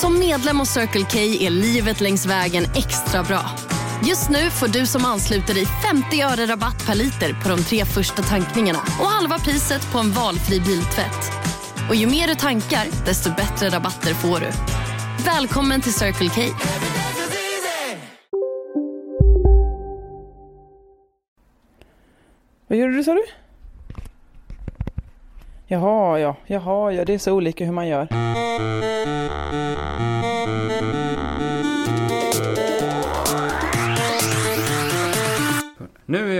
Som medlem hos Circle K är livet längs vägen extra bra. Just nu får du som ansluter dig 50 öre rabatt per liter på de tre första tankningarna och halva priset på en valfri biltvätt. Och ju mer du tankar, desto bättre rabatter får du. Välkommen till Circle K. Vad gjorde du sa du? Jaha, ja, jaha, ja, det är så olika hur man gör.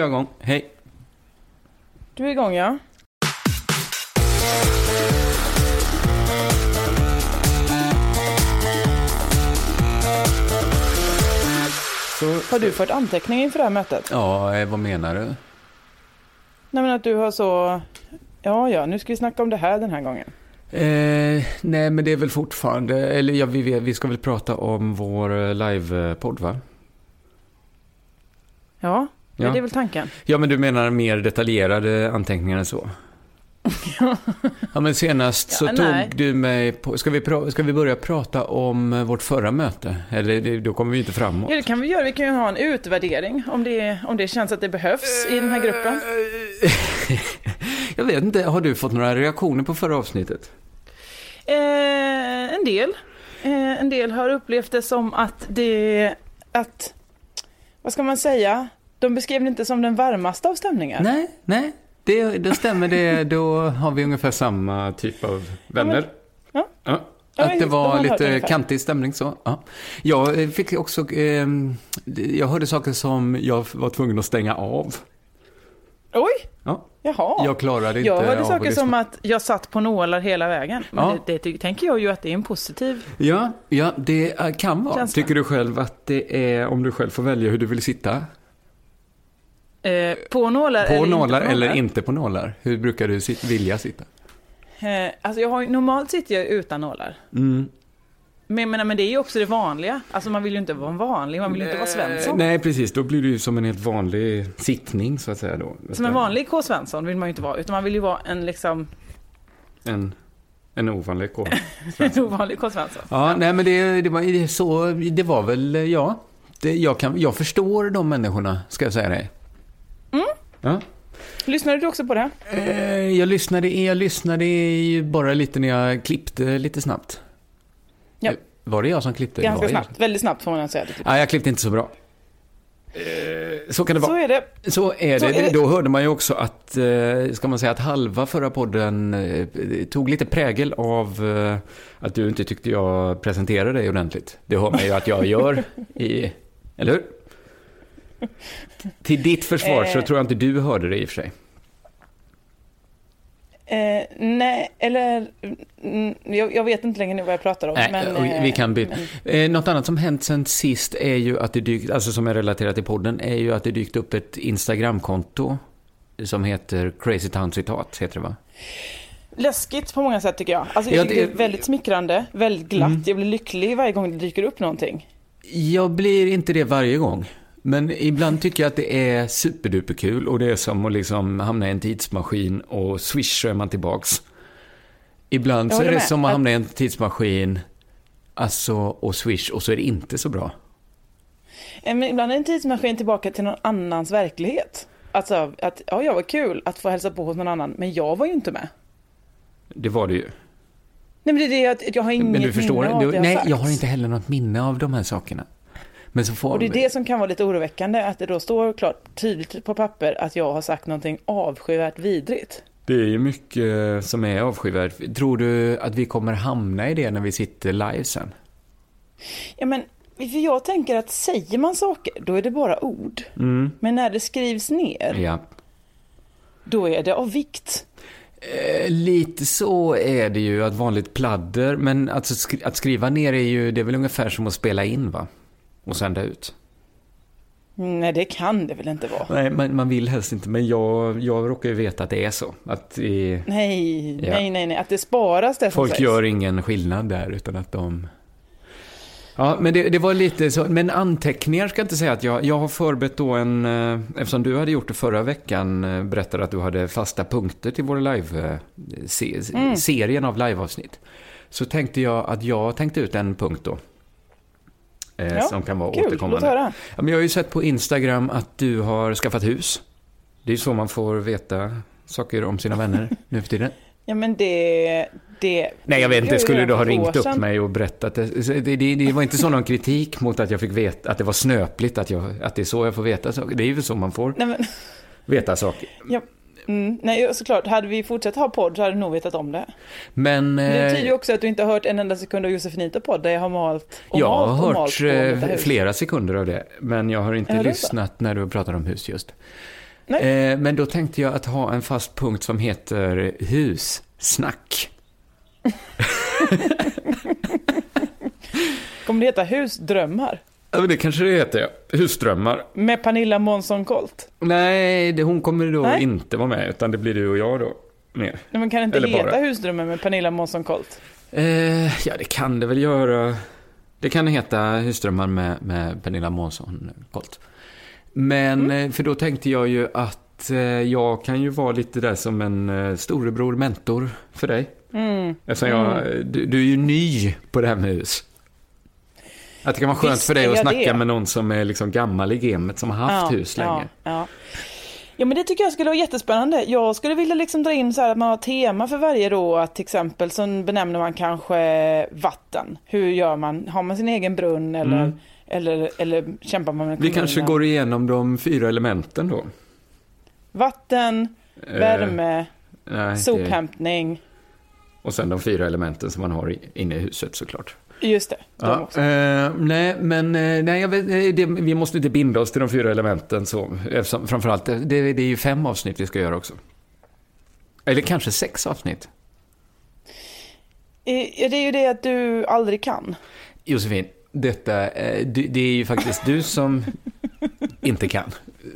Jag igång. Hej. Du är igång ja. Så, Har du fört anteckningar inför det här mötet? ja, eh, vad menar du? Nej men att du har så... Ja, ja, nu ska vi snacka om det här den här gången. Eh, nej, men det är väl fortfarande, eller ja, vi, vi ska väl prata om vår eh, livepodd va? Ja, Ja. det är väl tanken. Ja, men du menar mer detaljerade anteckningar än så? ja, men senast så Ja, nej. tog du mig på, ska vi, pra, ska vi börja prata om eh, vårt förra möte? Eller då kommer vi inte framåt. Ja, det kan vi göra. Vi kan ju ha en utvärdering om det, om det känns att det behövs i den här gruppen. Jag vet inte, har du fått några reaktioner på förra avsnittet? Eh, en del. Eh, en del har upplevt det som att det... Att... Vad ska man säga? De beskrev det inte som den varmaste av stämningar. Nej, nej, det, det stämmer det. Då har vi ungefär samma typ av vänner. Ja. Ja. Ja, Att det var lite kantig stämning så. Ja. Jag fick också, eh, jag hörde saker som jag var tvungen att stänga av. Oj! Ja. Jaha. Jag klarade inte Jag hörde att saker som att jag satt på nålar hela vägen. Men Ja. det, det tänker jag ju att det är en positiv... Ja, ja, det kan vara. Känsla. Tycker du själv att det är, om du själv får välja hur du vill sitta? Eh, på nålar På eller nålar inte på eller nålar. inte på nålar? Hur brukar du sit, vilja sitta? Eh, alltså jag har, ju- normalt sitter jag utan nålar. Mm. Men, menar, men det är ju också det vanliga. Alltså man vill ju inte vara en vanlig, man vill ju inte vara Svensson. Nej, precis. Då blir det ju som en helt vanlig sittning, så att säga. Då. Som en vanlig K. Svensson vill man ju inte vara, utan man vill ju vara en liksom, En, en ovanlig K. en ovanlig K. Svensson. Ja, nej men det, det, var, så, det var väl, ja. Det, jag, kan, jag förstår de människorna, ska jag säga dig. Mm. Ja. Lyssnade du också på det? Eh, jag, lyssnade, jag lyssnade bara lite när jag klippte lite snabbt. Ja. Eh, Var det jag som klippte? Ganska Det snabbt, väldigt snabbt får man säga. Ja, jag klippte inte så bra. Eh, Så kan det Så vara. är det. Så är Så det. är det. Då hörde man ju också att, eh, ska man säga att halva förra podden eh, tog lite prägel av att du inte tyckte jag presenterade dig ordentligt. Det hör man ju att jag gör i, eller hur? Till ditt försvar så Eh. tror jag inte du hörde det i och för sig. Eh, nej, eller... Mm, jag, jag vet inte längre nu vad jag pratar om. Nej, men, vi eh, kan byta. men- Eh, något annat som hänt sen sist är ju att det dykt, alltså som är relaterat till podden, är ju att det dykt upp ett Instagramkonto som heter Crazy Town Citat, heter det va? Läskigt på många sätt tycker jag. Alltså, Ja, jag det- det är väldigt smickrande, väldigt glatt. Mm. Jag blir lycklig varje gång det dyker upp någonting. Jag blir inte det varje gång. Men ibland tycker jag att det är superduperkul och det är som att liksom hamna i en tidsmaskin och swish så är man tillbaks. Ibland så är det med. som att hamna i en tidsmaskin, alltså och swish och så är det inte så bra. Eh, Men ibland är en tidsmaskin tillbaka till någon annans verklighet. Alltså att, ja, jag var kul att få hälsa på hos någon annan, men jag var ju inte med. Det var det ju. Nej men det är det att jag har inget Men du förstår, minne av du, det nej sagts. jag har inte heller något minne av de här sakerna. Men så får Och det är det som kan vara lite oroväckande, att det då står klart tydligt på papper att jag har sagt någonting avskyvärt vidrigt. Det är ju mycket som är avskyvärt. Tror du att vi kommer hamna i det när vi sitter live sen? Ja men, för jag tänker att säger man saker, då är det bara ord. Men när det skrivs ner, Ja. då är det av vikt. Eh, lite så är det ju, att vanligt pladder. Men alltså, skri att skriva ner är ju, det är väl ungefär som att spela in va? Och sända ut. Nej, det kan det väl inte vara? Nej, man, man vill helst inte, men jag, jag råkar ju veta att det är så. Att i, Nej, Ja. nej, nej, nej. Att det sparas det folk sägs. gör ingen skillnad där, utan att de... Ja, men det, det var lite så. Men anteckningar ska jag inte säga att jag... Jag har förberett då en... eh, Eftersom du hade gjort det förra veckan, eh, berättade att du hade fasta punkter till vår live... eh, Se, Mm. Serien av liveavsnitt. Så tänkte jag att jag tänkte ut en punkt då. Eh, Ja, som kan vara Kul, återkommande. höra. Ja, men jag har ju sett på Instagram att du har skaffat hus. Det är ju så man får veta saker om sina vänner nu för tiden. Ja, men det... det Nej, jag vet inte. Skulle du ha ringt upp mig och berättat det? Det, det, det var inte så någon kritik mot att jag fick veta, att det var snöpligt, att, jag, att det är så jag får veta saker. Det är ju så man får Nej, men, veta saker. ja, mm, nej, såklart. Hade vi fortsatt ha podd så hade du nog vetat om det. Men Det eh, betyder ju också att du inte har hört en enda sekund av Josefinito podd där jag har malt och jag malt har och malt hört eh, flera sekunder av det. Men jag har inte Ja, det är så. lyssnat när du pratar om hus just. Nej. Eh, men då tänkte jag att ha en fast punkt som heter hussnack. Kommer det heta Husdrömmar? Ja, det kanske det heter, ja. Husdrömmar. Med Pernilla Månsson Colt? Nej, det, hon kommer då Nej. inte vara med, utan det blir du och jag då. Mer. Nej, men kan det inte Eller heta bara. Husdrömmar med Pernilla Månsson Colt? Eh, ja, det kan det väl göra. Det kan heta Husdrömmar med, med Pernilla Månsson Colt. Men, Mm. eh, för då tänkte jag ju att eh, jag kan ju vara lite där som en eh, storebror, mentor för dig. Mm. Eftersom jag, du, du är ju ny på det här med hus. Att det kan vara skönt Visst för dig att snacka det. med någon som är liksom gammal i gamet, som har haft hus länge. Ja, ja. ja, men det tycker jag skulle vara jättespännande. Jag skulle vilja liksom dra in så här att man har tema för varje då. Att till exempel så benämner man kanske vatten. Hur gör man? Har man sin egen brunn eller, Mm. eller, eller kämpar man med Vi kommunen? kanske går igenom de fyra elementen då. Vatten, Eh, värme, nej, det- sophämtning. Och sen de fyra elementen som man har inne i huset såklart. Just det, de Ja, också. eh, nej, men eh, nej, vet, eh, det, vi måste inte binda oss till de fyra elementen. Så, eftersom, framförallt, det, det är ju fem avsnitt vi ska göra också. Eller kanske sex avsnitt. Eh, Det är ju det att du aldrig kan. Josefin, detta, eh, det är ju faktiskt du som inte kan.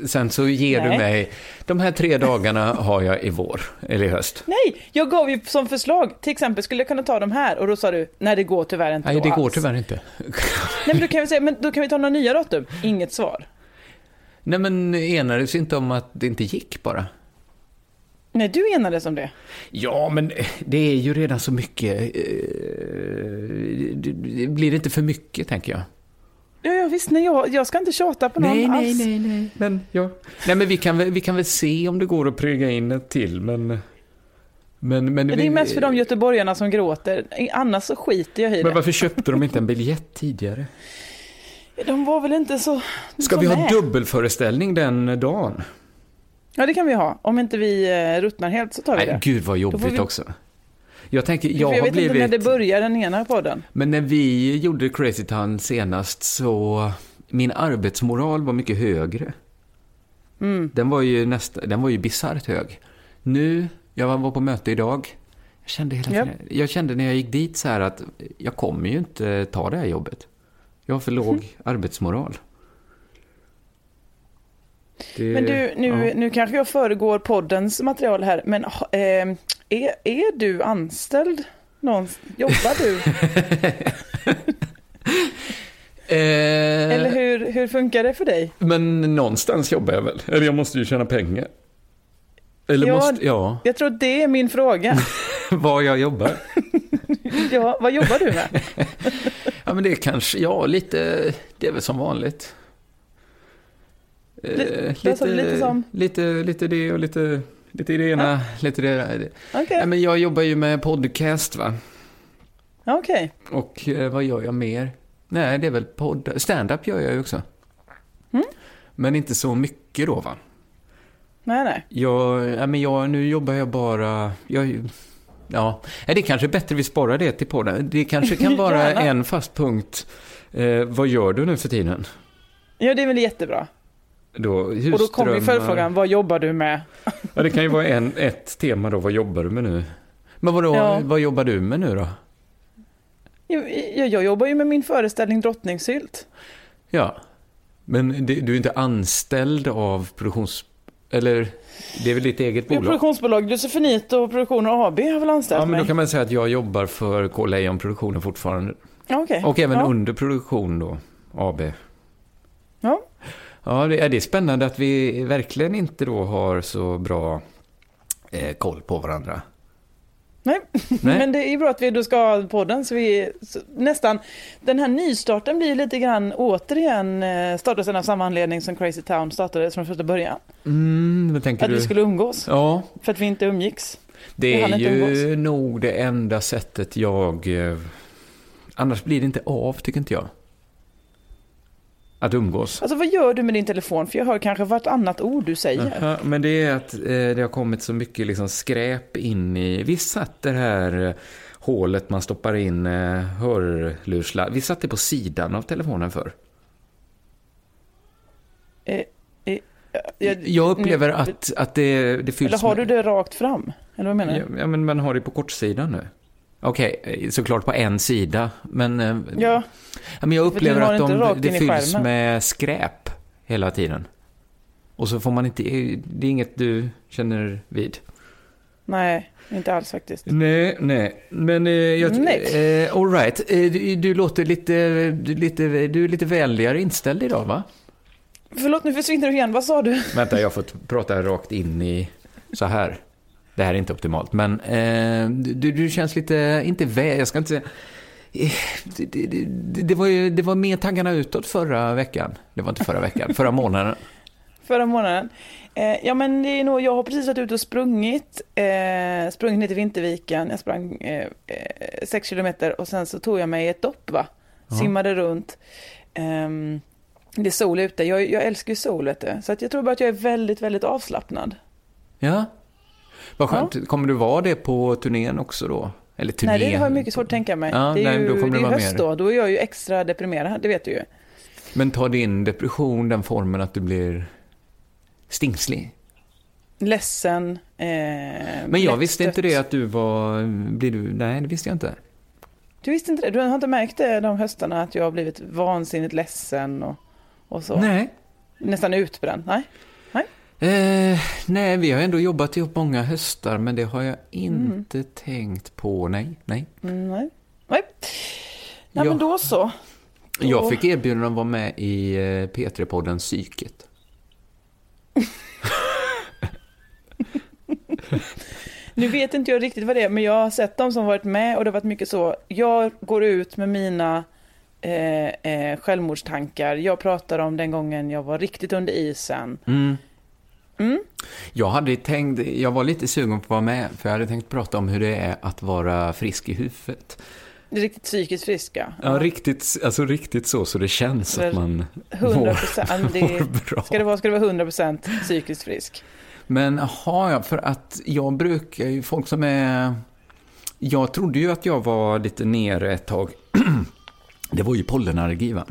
Sen så ger du Nej. mig, de här tre dagarna har jag i vår, eller i höst. Nej, jag gav ju som förslag, till exempel skulle jag kunna ta de här och då sa du, nej det går tyvärr inte Nej, det går alls. tyvärr inte. Nej men då kan vi säga, men då kan vi ta några nya datum. Inget svar. Nej, men enades inte om att det inte gick bara. Nej, du enades om det. Ja, men det är ju redan så mycket. eh, det- Blir det inte för mycket, tänker jag? Ja, ja visst, nej, jag, jag ska inte tjata på någon alls. nej. Men, ja. nej, men vi kan, väl, vi kan väl se om det går att pröjga in ett till, men... Men, men, Det vi- är mest för de göteborgarna som gråter. Annars så skiter jag i Men det. varför köpte de inte en biljett tidigare? De var väl inte så... Ska så vi ha med. dubbelföreställning den dagen? Ja, det kan vi ha. Om inte vi eh, ruttnar helt så tar vi Nej, det. gud vad jobbigt vi- också. Jag tänker, jag jag har vet blivit... inte när det börjar, den ena podden. Men när vi gjorde Crazy Town senast så... Min arbetsmoral var mycket högre. Mm. Den var ju nästa, den var ju bisarrt hög. Nu, jag var på möte idag. Jag kände hela Japp. tiden, jag kände när jag gick dit så här att jag kommer ju inte ta det här jobbet. Jag har för låg arbetsmoral. Det- Men du, nu, ja. nu kanske jag föregår poddens material här, men eh, är, är du anställd någonstans? Jobbar du? Eh, Eller hur, hur funkar det för dig? Men någonstans jobbar jag väl? Eller jag måste ju tjäna pengar. Eller Ja. måste, ja, Jag tror det är min fråga. var jag jobbar. Ja, vad jobbar du med? Ja, men det är kanske, ja, lite, det är väl som vanligt. Eh, Li- vad sa du, lite som? Lite, lite det och lite, lite det ena, lite det där. Okej, Ja, men jag jobbar ju med podcast, va? okej. Och eh, vad gör jag mer? Nej, det är väl podd. Stand-up gör jag ju också. Mm. Men inte så mycket då, va? Nej, nej. Jag, ja, men jag, nu jobbar jag bara... Jag, ja, Nej, det är kanske är bättre vi sparar det till podden. Det kanske kan vara en fast punkt. Eh, vad gör du nu för tiden? Ja, det är väl jättebra. Då, Och då kommer ju följdfrågan, vad jobbar du med? Ja, det kan ju vara en, ett tema då. Vad jobbar du med nu? Men vadå, Ja. vad jobbar du med nu då? Jag, jag, jag jobbar ju med min föreställning Drottningsylt. Ja, men det, du är inte anställd av produktions... Eller, det är väl ditt eget bolag? produktionsbolag Josefinito Produktioner AB har väl anställt Ja, men då mig. kan man säga att jag jobbar för K. Lejon Produktioner fortfarande. Ja, okej. Och även ja. under produktion då, AB. Ja. Ja, det är, det är spännande att vi verkligen inte då har så bra eh, koll på varandra. Nej. Nej. men det är bra att vi då ska ha podden så vi så, nästan, den här nystarten blir lite grann återigen eh, startades av samma anledning som Crazy Town startades från första början. Mm, Att du? vi skulle umgås, Ja, för att vi inte umgicks. det är ju nog det enda sättet jag... Eh, annars blir det inte av, tycker inte jag. Att umgås. Alltså vad gör du med din telefon? För jag hör kanske vartannat ord du säger. Aha, men det är att eh, det har kommit så mycket liksom skräp in i... Vi satt det här eh, hålet man stoppar in eh, hörlursladd. Vi satt det på sidan av telefonen för. Eh, eh, jag, Jag upplever nu- att, att det, det fylls Eller har du med... det rakt fram? Eller vad menar du? Ja, men man har det på kortsidan nu. Okej, eh, såklart på en sida. Men, eh, Ja, men jag upplever att de, det fylls med skräp hela tiden. Och så får man inte... Det är inget du känner vid. nej, inte alls faktiskt. Nej, nej. Men eh, jag... Nej. Eh, all right. Eh, du, du låter lite, du, lite... Du är lite vänligare inställd idag, va? Förlåt, nu försvinner du igen. Vad sa du? Vänta, jag får prata rakt in i... Så här. Det här är inte optimalt, men eh, du, du känns lite... Inte väl... Jag ska inte säga... eh, Det, det, det, var ju, det var mer taggarna utåt förra veckan. Det var inte förra veckan, förra månaden. Förra månaden. Eh, ja, men det är nog, jag har precis varit ute och sprungit. Eh, sprungit ner till Vinterviken. Jag sprang eh, eh, sex kilometer och sen så tog jag mig ett dopp, va? Ja. Simmade runt. Ehm, det är sol ute. Jag, jag älskar ju sol, vet du. Så att jag tror bara att jag är väldigt, väldigt avslappnad. Ja. Vad skönt. Kommer du vara det på turnén också då? Eller turné? Nej, det har jag mycket svårt att tänka mig. Ja, det är nej, ju då kommer det är höst mer. då. Då är jag ju extra deprimerad, det vet du ju. Men tar din depression den formen att du blir stingslig? Ledsen. Eh, Men jag visste inte det att du var... Blir du, nej, det visste jag inte. Du visste inte det? Du har inte märkt det de höstarna att jag har blivit vansinnigt ledsen och, och så? Nej. Nästan utbränd? Nej? Eh, nej, vi har ändå jobbat ihop många höstar, men det har jag inte tänkt på. Nej, nej. Mm, nej. Nej, nej Ja. men då så. Jag Åh. fick erbjudande att vara med i eh, P3-podden Psyket. Nu vet inte jag riktigt vad det är, men jag har sett dem som varit med och det har varit mycket så. Jag går ut med mina eh, eh, självmordstankar. Jag pratar om den gången jag var riktigt under isen. Mm. Mm. Jag hade tänkt, jag var lite sugen på att vara med, för jag hade tänkt prata om hur det är att vara frisk i huvudet. Det är riktigt psykiskt friska. Ja, riktigt, alltså riktigt så, så det känns att man 100 procent. Det, mår bra. ska, det vara, ska det vara 100 procent psykiskt frisk? Men har jag, för att jag brukar ju, folk som är... Jag trodde ju att jag var lite nere ett tag. Det var ju pollenallergi va?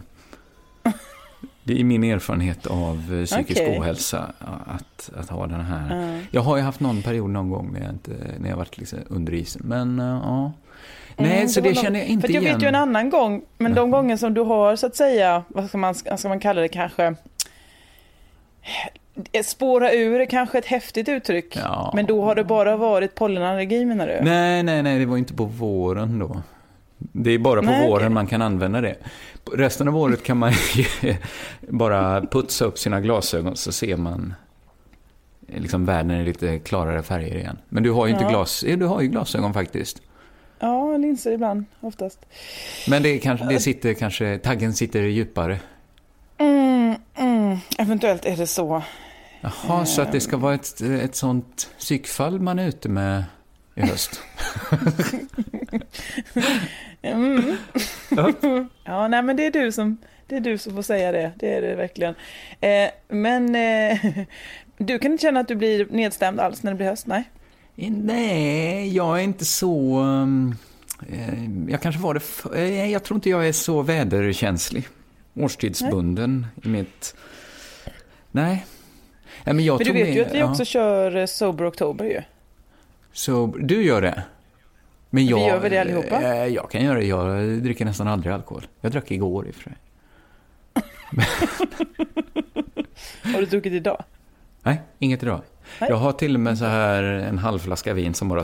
Det är min erfarenhet av eh, psykisk Okej. ohälsa, att, att ha den här. Ja. Jag har ju haft någon period någon gång när jag, inte, när jag varit liksom under isen, men eh, ja. Nej, Mm, så var det nog- känner jag inte För att jag igen. vet ju en annan gång, men de gånger som du har så att säga, vad ska man, vad ska man kalla det kanske? Spåra ur är kanske ett häftigt uttryck. Ja. Men då har det bara varit pollenallergi menar du? Nej, nej, nej, det var inte på våren då. Det är bara på Nej, våren man kan använda det. Resten av året kan man bara putsa upp sina glasögon så ser man liksom världen i lite klarare färger igen. Men du har ju inte Ja. glas, eh, du har ju glasögon faktiskt. Ja, linser ibland, oftast. Men det, kanske, det sitter kanske, taggen sitter djupare. Mm, mm, eventuellt är det så. Jaha, så att det ska vara ett, ett sånt psykfall man är ute med i höst. Mm. Ja. ja, nej men det är du som, det är du som får säga det. Det är det verkligen. Eh, men eh, du kan inte känna att du blir nedstämd alls när det blir höst? Nej? Nej, jag är inte så... um, eh, Jag kanske var det... f- eh, Jag tror inte jag är så väderkänslig. Årstidsbunden i mitt... Nej. Nej, men jag Men du vet med, ju att vi ja. också kör eh, Sober October ju. Så du gör det? Men Vi jag, gör väl det allihopa? eh, Jag kan göra det. Jag dricker nästan aldrig alkohol. Jag drack igår i och för sig. Har du druckit idag? Nej, inget idag. Nej. Jag har till och med så här en halv flaska vin som bara...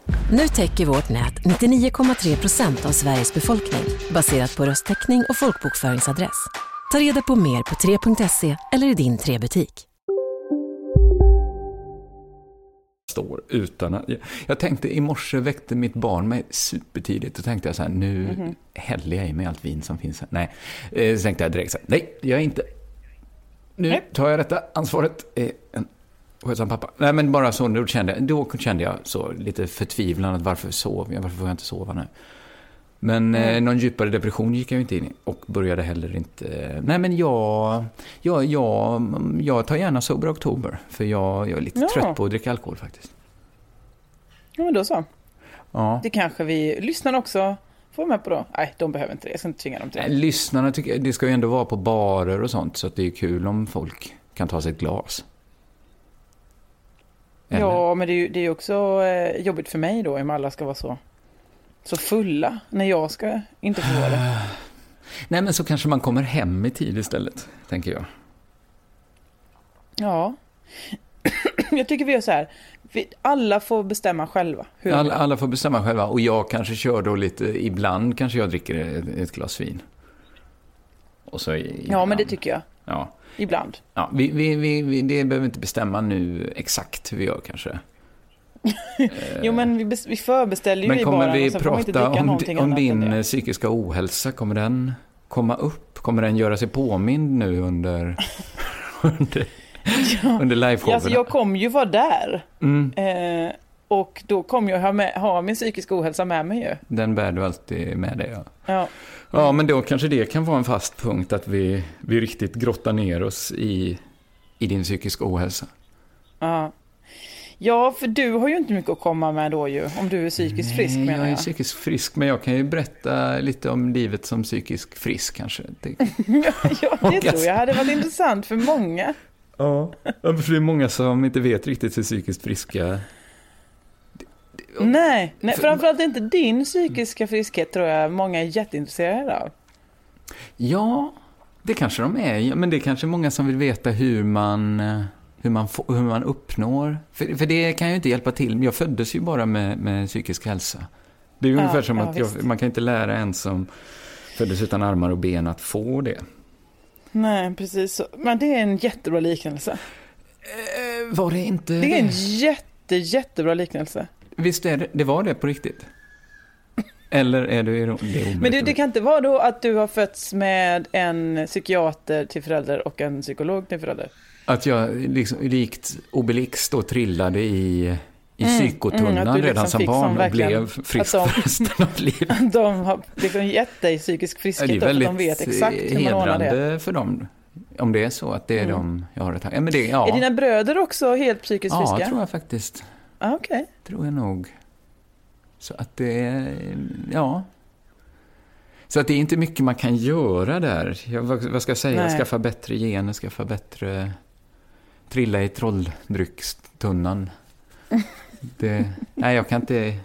Nu täcker vårt nät 99,3 procent av Sveriges befolkning baserat på röstteckning och folkbokföringsadress. Ta reda på mer på 3.se eller i din 3-butik. står utan att... Jag tänkte i morse väckte mitt barn mig supertidigt och tänkte jag så här, nu Mhm. häller jag i mig allt vin som finns här. Nej, eh, så tänkte jag direkt så här, nej, jag inte. Nu tar jag detta ansvaret. Eh, skötsam pappa. Nej, men bara så, då kände, jag- då kände jag så lite förtvivlan att varför sov jag, varför får jag inte sova nu? Men eh, någon djupare depression gick jag ju inte in i och började heller inte... Nej men jag, jag, jag, jag tar gärna Sober Oktober för jag, jag är lite Ja. trött på att dricka alkohol faktiskt. Ja men då så. Ja. Det kanske vi lyssnarna också får med på då. Nej, de behöver inte det. Jag ska inte tvinga dem till Nej, det. Lyssnarna tycker det ska ju ändå vara på barer och sånt så att det är kul om folk kan ta sig ett glas. Eller? Ja, men det är ju det är också eh, jobbigt för mig då om alla ska vara så, så fulla när jag ska inte få vara det. Nej men så kanske man kommer hem i tid istället, tänker jag. Ja. Jag tycker vi gör så här. Alla får bestämma själva. Alla, alla får bestämma själva och jag kanske kör då lite, ibland kanske jag dricker ett, ett glas vin. Och så Ja, men det tycker jag. Ja. Ibland. Ja, vi, vi, vi, vi, det behöver vi inte bestämma nu exakt hur vi gör kanske. Jo, men vi, vi förbeställer ju Men kommer baren vi prata om, om din psykiska ohälsa? Kommer den komma upp? Kommer den göra sig påmind nu under, under, under liveshowerna? Alltså, jag kommer ju vara där. mm, Eh, och då kommer jag ha, med, ha min psykiska ohälsa med mig ju. den bär du alltid med dig. Ja. Ja. Ja, men då kanske det kan vara en fast punkt att vi, vi riktigt grottar ner oss i, i din psykiska ohälsa. Ja. ja, för du har ju inte mycket att komma med då ju. Om du är psykiskt frisk Nej, menar jag är jag. psykiskt frisk, men jag kan ju berätta lite om livet som psykisk frisk kanske. Det, ja, det tror jag hade varit intressant för många. Ja, för det är många som inte vet riktigt hur psykiskt friska... Nej, nej För- framförallt inte din psykiska friskhet tror jag många är jätteintresserade av. Ja, det kanske de är. Men det är kanske många som vill veta hur man, eh, hur man, hur man uppnår... För, för det kan ju inte hjälpa till. Jag föddes ju bara med, med psykisk hälsa. Det är ju Ja, ungefär som ja, att jag, man kan inte lära en som föddes utan armar och ben att få det. Nej, precis. Men det är en jättebra liknelse. Eh, var det inte Det är en jätte, jättebra liknelse. Visst är det, det var det på riktigt? Eller är det, iron- det är omöjligt Men det, att det kan inte vara då att du har fötts med en psykiater till förälder och en psykolog till förälder? Att jag liksom, likt Obelix då trillade i, i Mm, psykotunnan mm, du redan liksom som barn som och blev frisk de- för resten av livet. De har liksom gett dig psykisk Ja, friskhet det är då, för de vet exakt hur man ordnar hedrande det. för dem. Om det är så att det är Mm. de jag har ett ja, men det, ja. Är dina bröder också helt psykiskt ja, friska? tror jag faktiskt. Ah, Okej. Tror jag nog. Så att det är, ja. Så att det är inte mycket man kan göra där. Jag, vad, vad ska jag säga? Nej. Skaffa bättre gener, skaffa bättre... Trilla i trolldryckstunnan. Det, nej, jag kan inte...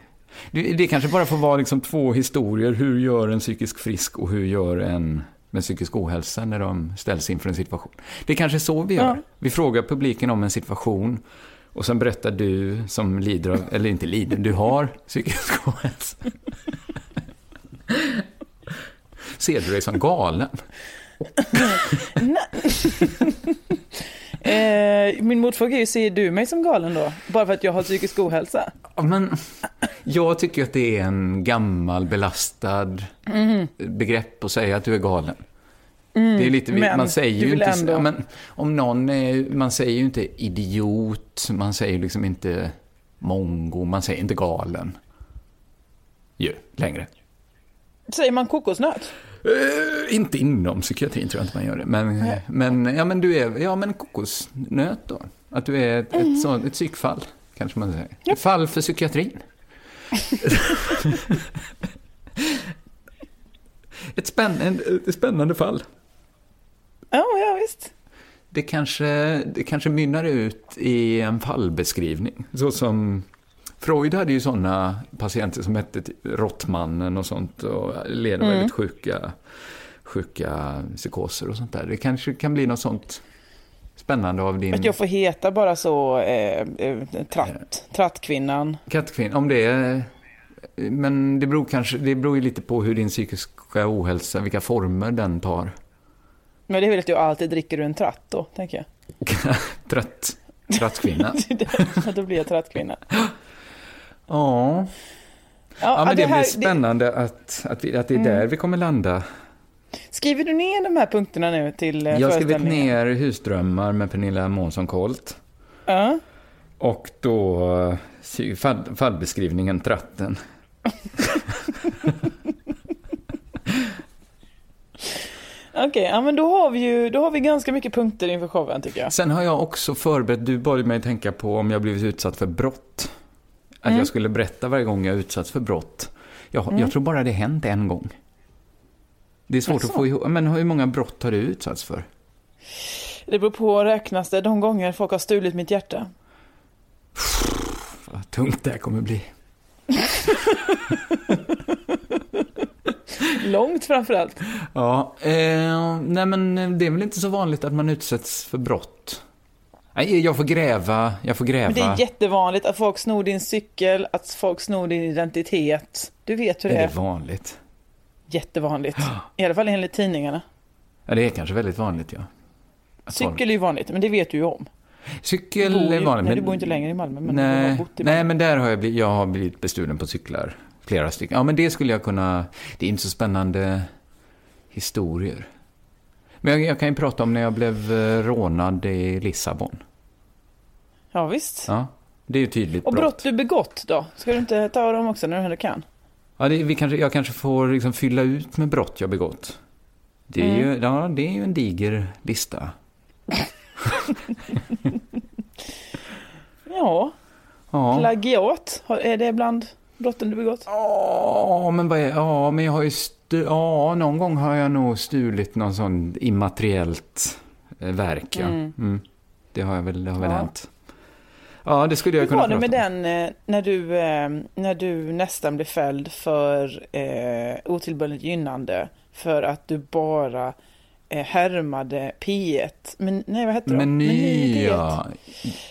Det, det kanske bara får vara liksom två historier. Hur gör en psykisk frisk och hur gör en med psykisk ohälsa när de ställs inför en situation. Det är kanske så vi gör. Ja. Vi frågar publiken om en situation och sen berättar du som lider av, eller inte lider, du har psykisk ohälsa. Ser du dig som galen? eh, min motfråga är ju, ser du mig som galen då? Bara för att jag har psykisk ohälsa? Ja, men jag tycker att det är en gammal belastad Mhm. begrepp att säga att du är galen. Det är lite, Mm, man säger ju inte, ändå- men om någon är, man säger ju inte idiot, man säger liksom inte mongo, man säger inte galen. Ju, längre. Säger man kokosnöt? Eh, inte inom psykiatrin tror jag inte man gör det. Men, men, ja, men du är, ja men kokosnöt då. Att du är ett, Mm. ett, sånt, ett psykfall, kanske man säger. Ett fall för psykiatrin. ett, spännande, ett spännande fall. Ja, ja visst. Det kanske, det kanske mynnar ut i en fallbeskrivning. Så som Freud hade ju sådana patienter som hette typ Råttmannen och sånt och led av väldigt sjuka, sjuka psykoser och sånt där. Det kanske kan bli något sånt spännande av din Att jag får heta bara så, eh, eh, tratt, trattkvinnan. kattkvinna. Om det är... Men det beror, kanske, det beror ju lite på hur din psykiska ohälsa, vilka former den tar. Men det är väl att jag alltid dricker ur en tratt då, tänker jag. Trött, trattkvinna. Att då blir jag trattkvinna. Ja. Ja, Ja, men det, här- blir spännande att, att, vi, att det är där vi kommer landa. Skriver du ner de här punkterna nu till eh, Jag har skrivit ner Husdrömmar med Pernilla Månsson Colt. Ja. Och då eh, fall, fallbeskrivningen Tratten. Okej, ja men då har vi ju då har vi ganska mycket punkter inför showen tycker jag. Sen har jag också förberett, du bad mig tänka på om jag blivit utsatt för brott. Att Mm. jag skulle berätta varje gång jag utsatts för brott. Jag, jag tror bara det hänt en gång. Det är svårt Jaså? att få ihop, men hur många brott har du utsatts för? Det beror på, räknas det de gånger folk har stulit mitt hjärta? Vad tungt det här kommer bli. Långt framförallt. Ja, eh, nej men det är väl inte så vanligt att man utsätts för brott. Nej, jag får gräva, jag får gräva. Men det är jättevanligt att folk snor din cykel, att folk snor din identitet. Du vet hur det är är. det vanligt? Jättevanligt. I alla fall enligt tidningarna. Ja, det är kanske väldigt vanligt, ja. Att Cykel är ju vanligt, men det vet du ju om. Cykel är vanligt. nej, men- du bor inte längre i Malmö, men nej, nej, men där har jag blivit, jag har blivit bestulen på cyklar. Flera stycken. Ja, men det skulle jag kunna... Det är inte så spännande historier. Men jag, jag kan ju prata om när jag blev eh, rånad i Lissabon. Ja, visst. Ja, det är ju tydligt Och brott. brott du begått då? Ska du inte ta dem också när du kan? Ja, det, vi kanske, jag kanske får liksom fylla ut med brott jag begått. Det är, Mm. ju, ja, det är ju en diger lista. Ja, Ja, plagiat. Är det bland brotten du begått? ja men, vad är, ja, men jag har ju... Ja, någon gång har jag nog stulit någon sån immateriellt eh, verk. Ja. Mm. Mm. Det har jag väl, det har väl Ja. hänt. Ja, det skulle jag Hur kunna var det med den eh, när du, eh, när du nästan blev fälld för eh, otillbörligt gynnande för att du bara härmade P1? Men, nej, vad hette de? Meny, P1. ja.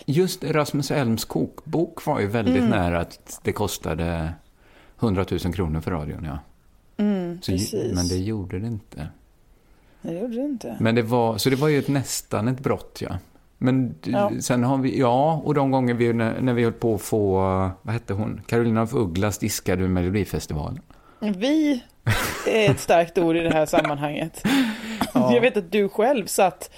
Just Rasmus Elms kokbok var ju väldigt Mm. nära att det kostade 100 000 kronor för radion, ja. Mm, Så, men det gjorde det inte. Det gjorde du inte. Men det var, så det var ju ett, nästan ett brott, ja. Men Ja. sen har vi, ja, och de gånger vi, när, när vi höll på att få, vad hette hon, Carolina af Ugglas diskade ur Melodifestivalen. Vi är ett starkt ord i det här sammanhanget. Jag vet att du själv satt,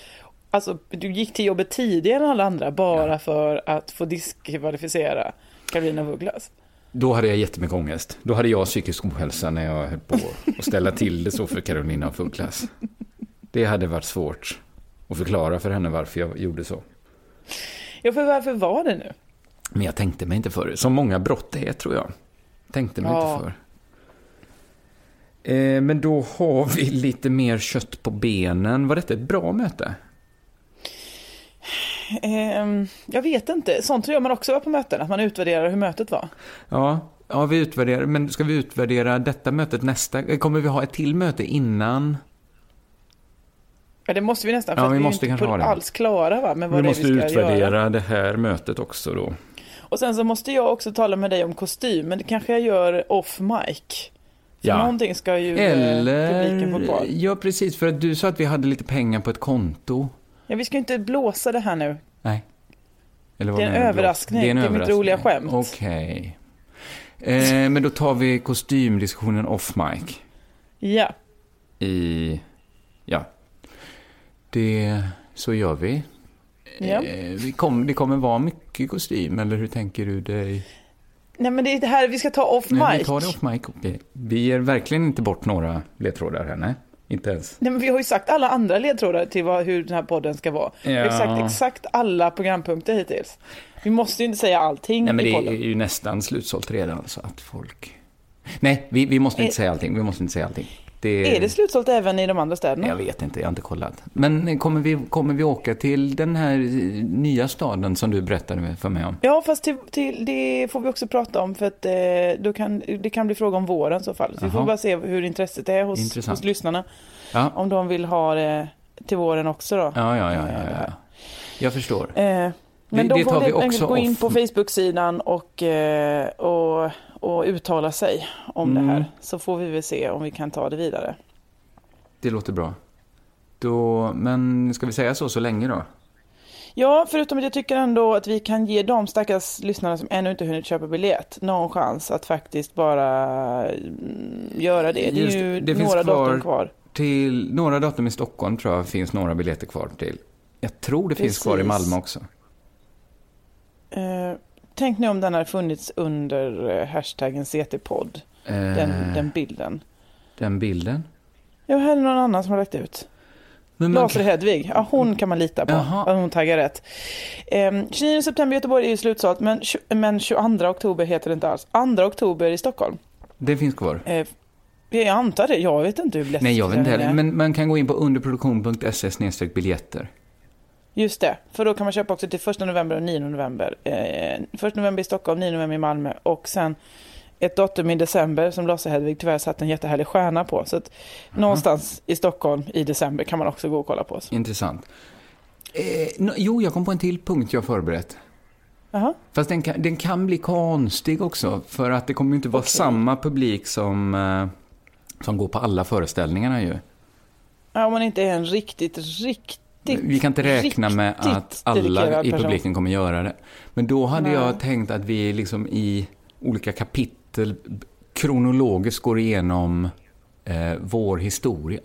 alltså du gick till jobbet tidigare än alla andra bara för att få diskvalificera Karolina af Ugglas. Då hade jag jättemycket ångest. Då hade jag psykisk ohälsa när jag höll på att ställa till det så för Carolina af Ugglas. Det hade varit svårt att förklara för henne varför jag gjorde så. Ja, för varför var det nu? Men jag tänkte mig inte för. Som många brott är, tror jag. Tänkte mig Ja. inte för. Eh, men då har vi lite mer kött på benen. Var detta ett bra möte? Ehm, jag vet inte, sånt gör man också på möten, att man utvärderar hur mötet var. Ja, ja vi utvärderar. Men ska vi utvärdera detta mötet nästa? eh, Kommer vi ha ett till möte innan? Ja, det måste vi nästan, för Ja, att vi vi är måste inte på ha det. alls klara va, med vad Vi det är måste vi ska utvärdera göra. det här mötet också då. Och sen så måste jag också tala med dig om kostym, men det kanske jag gör off mic. Så Ja. någonting ska ju eh, publiken få Eller, kvar. ja precis, för att du sa att vi hade lite pengar på ett konto. Ja, vi ska ju inte blåsa det här nu. Nej. Eller vad Det är en menar du? överraskning. en Det är mitt roliga skämt. Okej. Eh, men då tar vi kostymdiskussionen off mic. Ja. I, ja. Det, så gör vi. ja. Eh, vi kom, det kommer vara mycket kostym, eller hur tänker du dig? Nej men det är det här vi ska ta off Nej, vi mic. tar det off mic. okej. Vi ger verkligen inte bort några ledtrådar här, nej. Inte ens. Nej, men vi har ju sagt alla andra ledtrådar till vad, hur den här podden ska vara. Vi har Ja. sagt exakt alla programpunkter hittills. Vi måste ju inte säga allting Nej, men i det är podden. ju nästan slutsålt redan, så att folk... Nej, vi, vi måste inte Är- säga allting. Vi måste inte säga allting. Det, Är det slutsålt även i de andra städerna? Jag vet inte, jag har inte kollat. Men kommer vi, kommer vi åka till den här eh, nya staden som du berättade för mig om? Ja, fast till, till, det får vi också prata om för att eh, då kan, det kan bli fråga om våren i så fall. Så vi får bara se hur intresset är hos, Intressant. hos lyssnarna. Ja, Om de vill ha det till våren också då. ja, ja, ja, ja, ja. Jag förstår. Eh, men Det- de det får vi helt enkelt gå in på Facebook-sidan och, eh, och, och uttala sig om Mm. det här. Så får vi väl se om vi kan ta det vidare. Det låter bra. Då, men ska vi säga så så länge då? Ja, förutom att jag tycker ändå att vi kan ge de stackars lyssnarna som ännu inte hunnit köpa biljett någon chans att faktiskt bara mm, göra det. Det är ju det, några datum kvar. Till några datum i Stockholm tror jag finns några biljetter kvar till. Jag tror det finns kvar i Precis. Malmö också. Eh, tänk nu om den har funnits under eh, hashtaggen CT-podd, Eh, den, den bilden. den bilden. Ja, här är någon annan som har lagt ut. Men man Laser Hedvig, ja hon kan man lita på. Jaha. Ja, hon taggar rätt. Eh, 29 september i Göteborg är ju slutsålt, men, men 22 oktober heter det inte alls. 2 oktober i Stockholm. Det finns kvar. Eh, jag antar det, jag vet inte hur biljetter Nej, jag vet inte heller. Men man kan gå in på underproduktion.se biljetter. Just det, för då kan man köpa också till 1 november och 9 november. Eh, 1 november i Stockholm, 9 november i Malmö och sen ett datum i december som Lasse Hedvig tyvärr satt en jättehärlig stjärna på. Så att någonstans i Stockholm i december kan man också gå och kolla på oss. Intressant. Eh, no, jo, jag kom på en till punkt jag förberett. Jaha. Fast den kan, den kan bli konstig också, för att det kommer ju inte vara Okej. samma publik som, eh, som går på alla föreställningarna ju. Ja, om man inte är en riktigt, riktigt Vi kan inte räkna med att alla i person. publiken kommer göra det. Men då hade Nej. jag tänkt att vi liksom i olika kapitel kronologiskt går igenom eh, vår historia.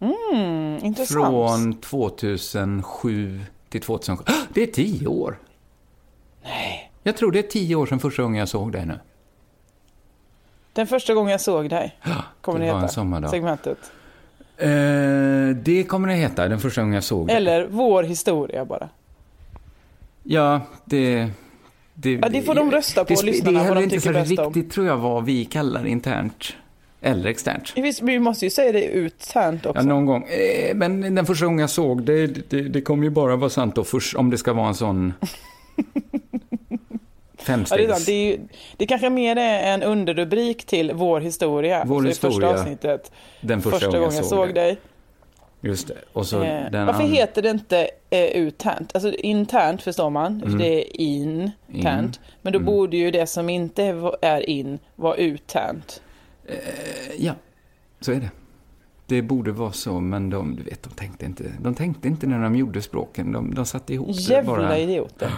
Mm, intressant. Från 2007 till 2007. Ah, Det är tio år! Nej. Jag tror det är tio år sedan första gången jag såg dig nu. Den första gången jag såg dig, kommer det det, var en heta. sommardag. Segmentet. Eh, det kommer det heta, den första gången jag såg dig. Eller vår historia bara. Ja, det... Det, Ja, det får de rösta på, det, lyssnarna, Det är vad de inte tycker bäst om. riktigt, tror jag, vad vi kallar internt. Eller externt. Visst, Vi måste ju säga det uttärnt också. Ja, någon gång. Eh, men den första gången jag såg det, det, det kommer ju bara vara sant då först, om det ska vara en sån... Ja, det, är Femstegs... sant. det, är det kanske mer är en underrubrik till vår historia. Vår så i historia, första avsnittet. den Första, gången jag såg dig. Just det. Och så Eh, den varför an- heter det inte eh, uternt? Alltså internt förstår man, Mm. det är internt. In. Men då Mm. borde ju det som inte är in vara uternt. Eh, Ja, så är det. Det borde vara så, men de, du vet, de tänkte inte, de tänkte inte när de gjorde språken. De, de satte ihop det Jävla bara. idioter.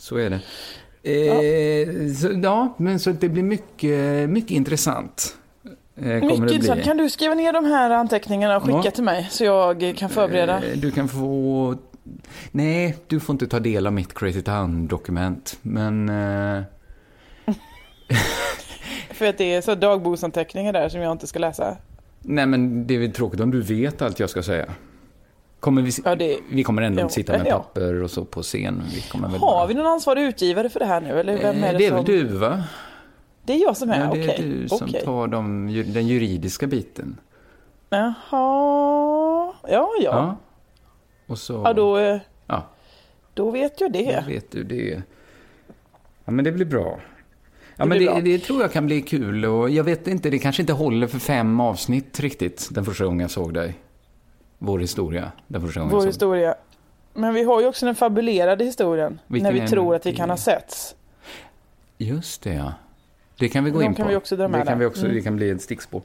Så är det. Eh, Så, ja, men så det blir mycket, mycket intressant. Eh, Mycket intressant. Kan du skriva ner de här anteckningarna och skicka Ja. till mig så jag kan förbereda? Eh, Du kan få... Nej, du får inte ta del av mitt Crazy Town-dokument, men... Eh, För att det är så dagboksanteckningar där som jag inte ska läsa. nej, men det är väl tråkigt om du vet allt jag ska säga. Kommer vi, Ja, det, vi kommer ändå Ja, sitta med ja. papper och så på scen. Vi kommer väl har vi någon ansvarig utgivare för det här nu? Eller vem är Eh, det, det är som... väl du, va? Det är jag som är, Ja, det är okej. du som okej. tar de, den juridiska biten. Jaha, ja, ja. Ja, Ja. Och så... då, eh, Ja. då vet jag Då det. vet du det. Ja, men det blir bra. Ja, men det, det tror jag kan bli kul och jag vet inte, det kanske inte håller för fem avsnitt riktigt den första gången jag såg dig. Vår historia, den första gången Vår historia. Men vi har ju också den fabulerade historien. Vilken när vi tror att vi kan ha setts. Just det, ja. Det kan vi gå De in kan på. vi också dra med det, kan vi också, Mm. det kan bli ett stickspår.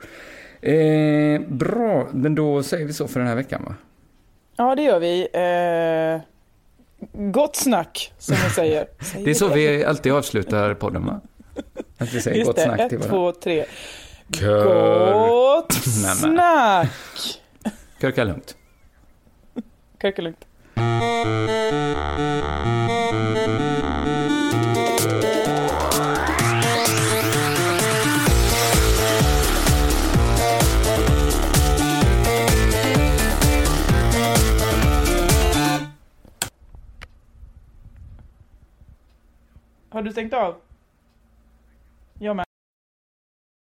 Eh, bra, men då säger vi så för den här veckan va? Ja, det gör vi. Eh, gott snack, som vi säger. Säger Det är så vi alltid avslutar podden va? Att vi säger Just gott det, snack ett, till varandra. två, tre. Gott men. snack! Körka lugnt. Körka lugnt. Har du stängt av? Jag med.